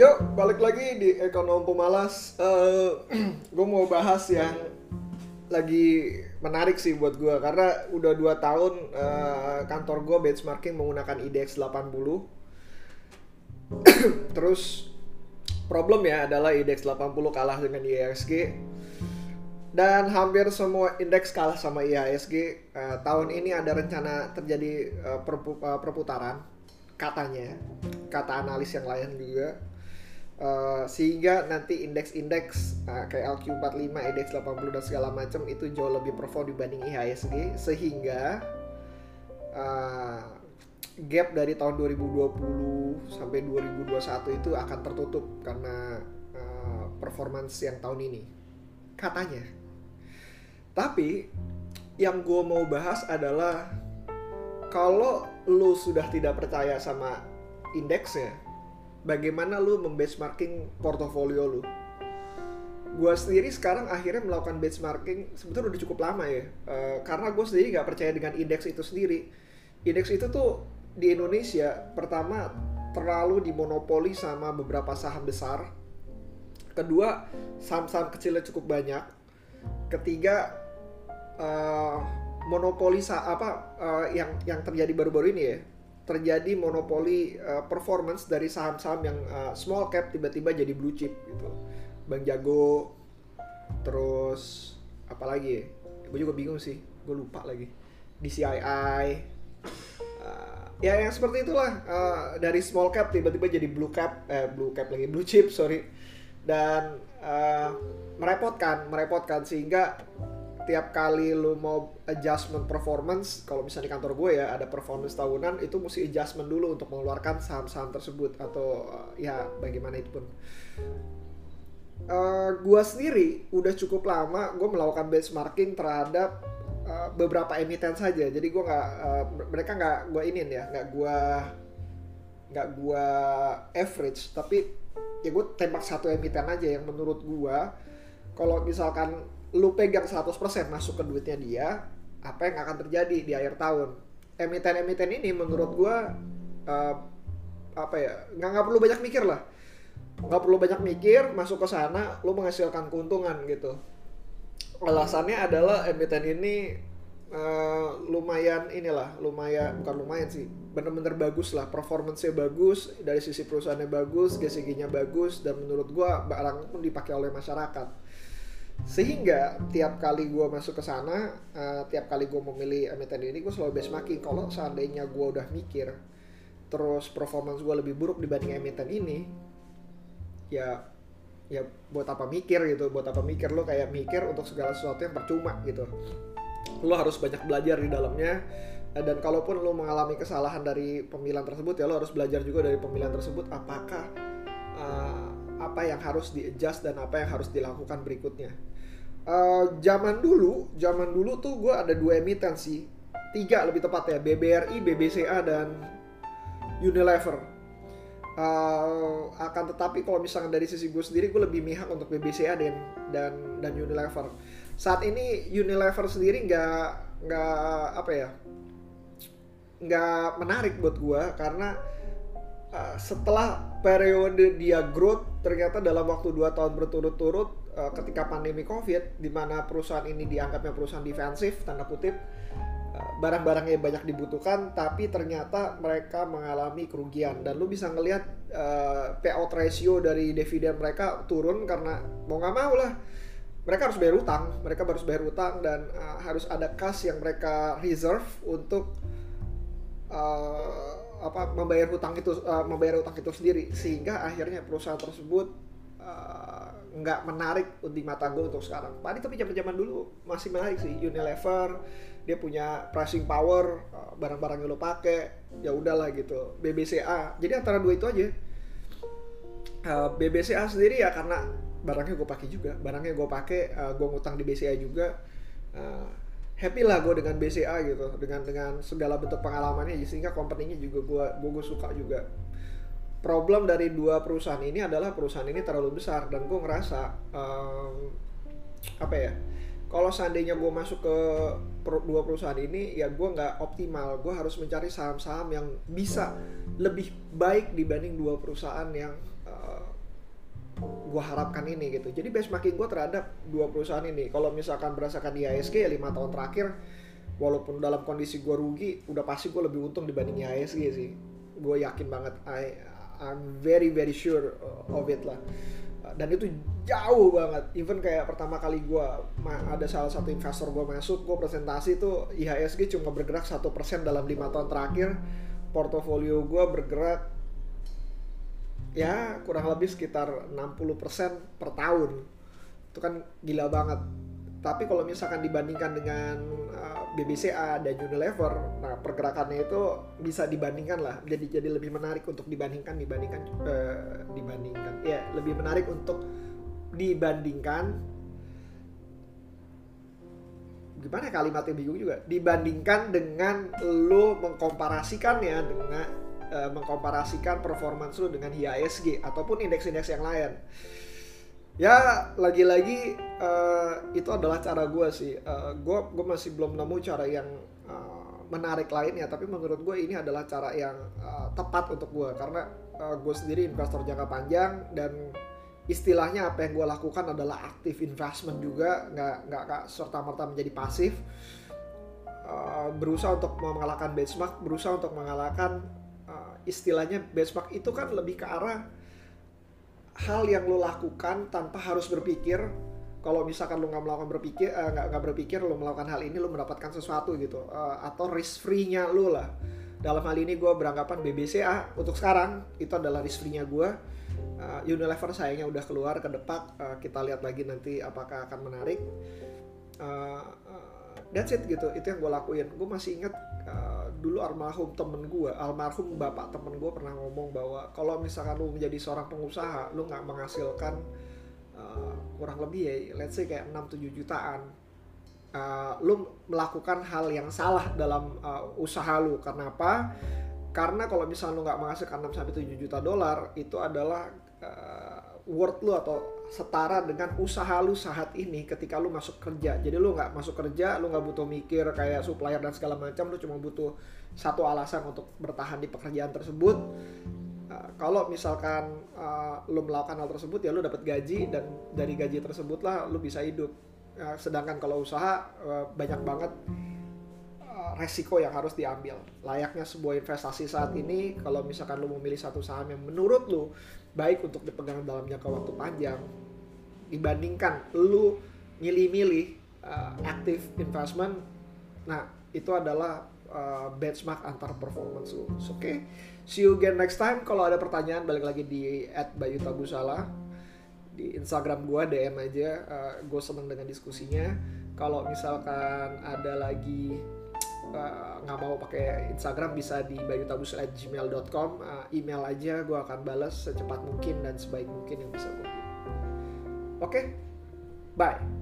Yuk, balik lagi di Ekonom Pemalas. Uh, gue mau bahas yang lagi menarik sih buat gue karena udah dua tahun uh, kantor gue benchmarking menggunakan IDX 80. Terus problem ya adalah IDX 80 kalah dengan IHSG dan hampir semua indeks kalah sama IHSG. Uh, tahun ini ada rencana terjadi uh, perpu uh, perputaran katanya, kata analis yang lain juga Uh, sehingga nanti indeks-indeks uh, kayak LQ45, indeks 80 dan segala macam itu jauh lebih perform dibanding IHSG sehingga uh, gap dari tahun 2020 sampai 2021 itu akan tertutup karena uh, performance yang tahun ini katanya. Tapi yang gue mau bahas adalah kalau lu sudah tidak percaya sama indeksnya bagaimana lu membenchmarking portofolio lu? Gue sendiri sekarang akhirnya melakukan benchmarking sebetulnya udah cukup lama ya. Uh, karena gue sendiri nggak percaya dengan indeks itu sendiri. Indeks itu tuh di Indonesia pertama terlalu dimonopoli sama beberapa saham besar. Kedua saham-saham kecilnya cukup banyak. Ketiga uh, monopoli apa uh, yang yang terjadi baru-baru ini ya terjadi monopoli uh, performance dari saham-saham yang uh, small cap tiba-tiba jadi blue chip gitu. Bang Jago, terus apa lagi ya? Gue juga bingung sih, gue lupa lagi. DCII, uh, ya yang seperti itulah uh, dari small cap tiba-tiba jadi blue cap, eh blue cap lagi blue chip sorry, dan uh, merepotkan, merepotkan sehingga tiap kali lu mau adjustment performance kalau misalnya di kantor gue ya ada performance tahunan itu mesti adjustment dulu untuk mengeluarkan saham-saham tersebut atau uh, ya bagaimana itu pun. Uh, gue sendiri udah cukup lama gue melakukan benchmarking terhadap uh, beberapa emiten saja. Jadi gue nggak uh, mereka nggak gue inin ya nggak gue nggak gue average. Tapi ya gue tembak satu emiten aja yang menurut gue kalau misalkan lu pegang 100% masuk ke duitnya dia, apa yang akan terjadi di akhir tahun? Emiten-emiten ini menurut gua uh, apa ya? nggak nggak perlu banyak mikir lah. Nggak perlu banyak mikir, masuk ke sana, lu menghasilkan keuntungan gitu. Alasannya adalah emiten ini uh, lumayan inilah, lumayan bukan lumayan sih, bener-bener bagus lah, performance-nya bagus, dari sisi perusahaannya bagus, GCG-nya bagus, dan menurut gua barang pun dipakai oleh masyarakat sehingga tiap kali gue masuk ke sana uh, tiap kali gue memilih emiten ini gue selalu benchmarking. Kalau seandainya gue udah mikir terus performance gue lebih buruk dibanding emiten ini ya ya buat apa mikir gitu? Buat apa mikir? Lo kayak mikir untuk segala sesuatu yang percuma gitu. Lo harus banyak belajar di dalamnya. Dan kalaupun lo mengalami kesalahan dari pemilihan tersebut ya lo harus belajar juga dari pemilihan tersebut. Apakah apa yang harus di adjust dan apa yang harus dilakukan berikutnya. Uh, zaman dulu zaman dulu tuh gue ada dua emiten sih. Tiga lebih tepat ya BBRI BBCA dan Unilever. Uh, akan tetapi kalau misalnya dari sisi gue sendiri gue lebih mihak untuk BBCA dan dan dan Unilever. Saat ini Unilever sendiri nggak nggak apa ya nggak menarik buat gue karena uh, setelah periode dia growth ternyata dalam waktu 2 tahun berturut-turut uh, ketika pandemi covid di mana perusahaan ini dianggapnya perusahaan defensif tanda kutip uh, barang-barangnya banyak dibutuhkan tapi ternyata mereka mengalami kerugian. Dan lu bisa ngelihat uh, payout ratio dari dividen mereka turun karena mau nggak mau lah. Mereka harus bayar utang mereka harus bayar utang dan uh, harus ada kas yang mereka reserve untuk uh, apa membayar hutang itu uh, membayar hutang itu sendiri. Sehingga akhirnya perusahaan tersebut nggak uh, menarik di mata gue untuk sekarang. Tadi tapi zaman-zaman dulu masih menarik sih. Unilever dia punya pricing power uh, barang-barang yang lo pakai ya udahlah gitu. BBCA jadi antara dua itu aja. Uh, BBCA sendiri ya karena barangnya gue pakai juga. Barangnya gue pakai uh, gue ngutang di BCA juga. Uh, happy lah gue dengan BCA gitu. Dengan dengan segala bentuk pengalamannya. Sehingga company-nya juga gue gue suka juga. Problem dari dua perusahaan ini adalah perusahaan ini terlalu besar. Dan gue ngerasa um, apa ya kalau seandainya gue masuk ke per, dua perusahaan ini ya gue nggak optimal. Gue harus mencari saham-saham yang bisa lebih baik dibanding dua perusahaan yang gue harapkan ini gitu. Jadi benchmarking gue terhadap dua perusahaan ini. Kalau misalkan berdasarkan IHSG ya lima tahun terakhir walaupun dalam kondisi gue rugi udah pasti gue lebih untung dibanding IHSG sih. Gue yakin banget I I'm very very sure of it lah. Dan itu jauh banget. Even kayak pertama kali gue ada salah satu investor gue masuk gue presentasi tuh IHSG cuma bergerak satu persen dalam lima tahun terakhir. Portofolio gue bergerak ya kurang lebih sekitar 60% per tahun. Itu kan gila banget. Tapi kalau misalkan dibandingkan dengan uh, BBCA dan Unilever nah pergerakannya itu bisa dibandingkan lah. Jadi jadi lebih menarik untuk dibandingkan dibandingkan uh, dibandingkan. Ya lebih menarik untuk dibandingkan. Gimana kalimatnya? Bingung juga. Dibandingkan dengan lo mengkomparasikannya dengan uh, mengkomparasikan performance lu dengan IHSG ataupun indeks-indeks yang lain. Ya lagi-lagi uh, itu adalah cara gue sih. Uh, gue gue masih belum nemu cara yang uh, menarik lainnya. Tapi menurut gue ini adalah cara yang uh, tepat untuk gue karena uh, gue sendiri investor jangka panjang dan istilahnya apa yang gue lakukan adalah aktif investment juga nggak nggak serta merta menjadi pasif uh, berusaha untuk mengalahkan benchmark berusaha untuk mengalahkan istilahnya benchmark itu kan lebih ke arah hal yang lo lakukan tanpa harus berpikir kalau misalkan lo nggak melakukan berpikir eh, nggak uh, nggak berpikir lo melakukan hal ini lo mendapatkan sesuatu gitu uh, atau risk free-nya lo lah. Dalam hal ini gue beranggapan BBCA untuk sekarang itu adalah risk free-nya gue uh, Unilever sayangnya udah keluar ke depan uh, kita lihat lagi nanti apakah akan menarik. Uh, uh, that's it gitu itu yang gue lakuin. Gue masih ingat uh, dulu almarhum temen gue, almarhum bapak temen gue pernah ngomong bahwa kalau misalkan lu menjadi seorang pengusaha, lu nggak menghasilkan uh, kurang lebih ya, let's say kayak 6-7 jutaan, uh, lu melakukan hal yang salah dalam uh, usaha lu. Karena apa? Karena kalau misalnya lu nggak menghasilkan 6-7 juta dolar, itu adalah uh, worth lu atau setara dengan usaha lu saat ini ketika lu masuk kerja. Jadi lu nggak masuk kerja, lu nggak butuh mikir kayak supplier dan segala macam, lu cuma butuh satu alasan untuk bertahan di pekerjaan tersebut. Uh, kalau misalkan uh, lu melakukan hal tersebut ya lu dapat gaji dan dari gaji tersebut lah lu bisa hidup. Uh, sedangkan kalau usaha uh, banyak banget resiko yang harus diambil. Layaknya sebuah investasi saat ini, kalau misalkan lu memilih satu saham yang menurut lu baik untuk dipegang dalam jangka waktu panjang dibandingkan lu milih-milih uh, active investment nah itu adalah uh, benchmark antar performance lu. Oke okay? see you again next time. Kalau ada pertanyaan balik lagi di @bayutabusala di Instagram gue DM aja. Uh, eh, gue seneng dengan diskusinya. Kalau misalkan ada lagi nggak uh, mau pakai Instagram bisa di bayutabus@gmail.com uh, email aja gue akan balas secepat mungkin dan sebaik mungkin yang bisa gue oke? Okay? bye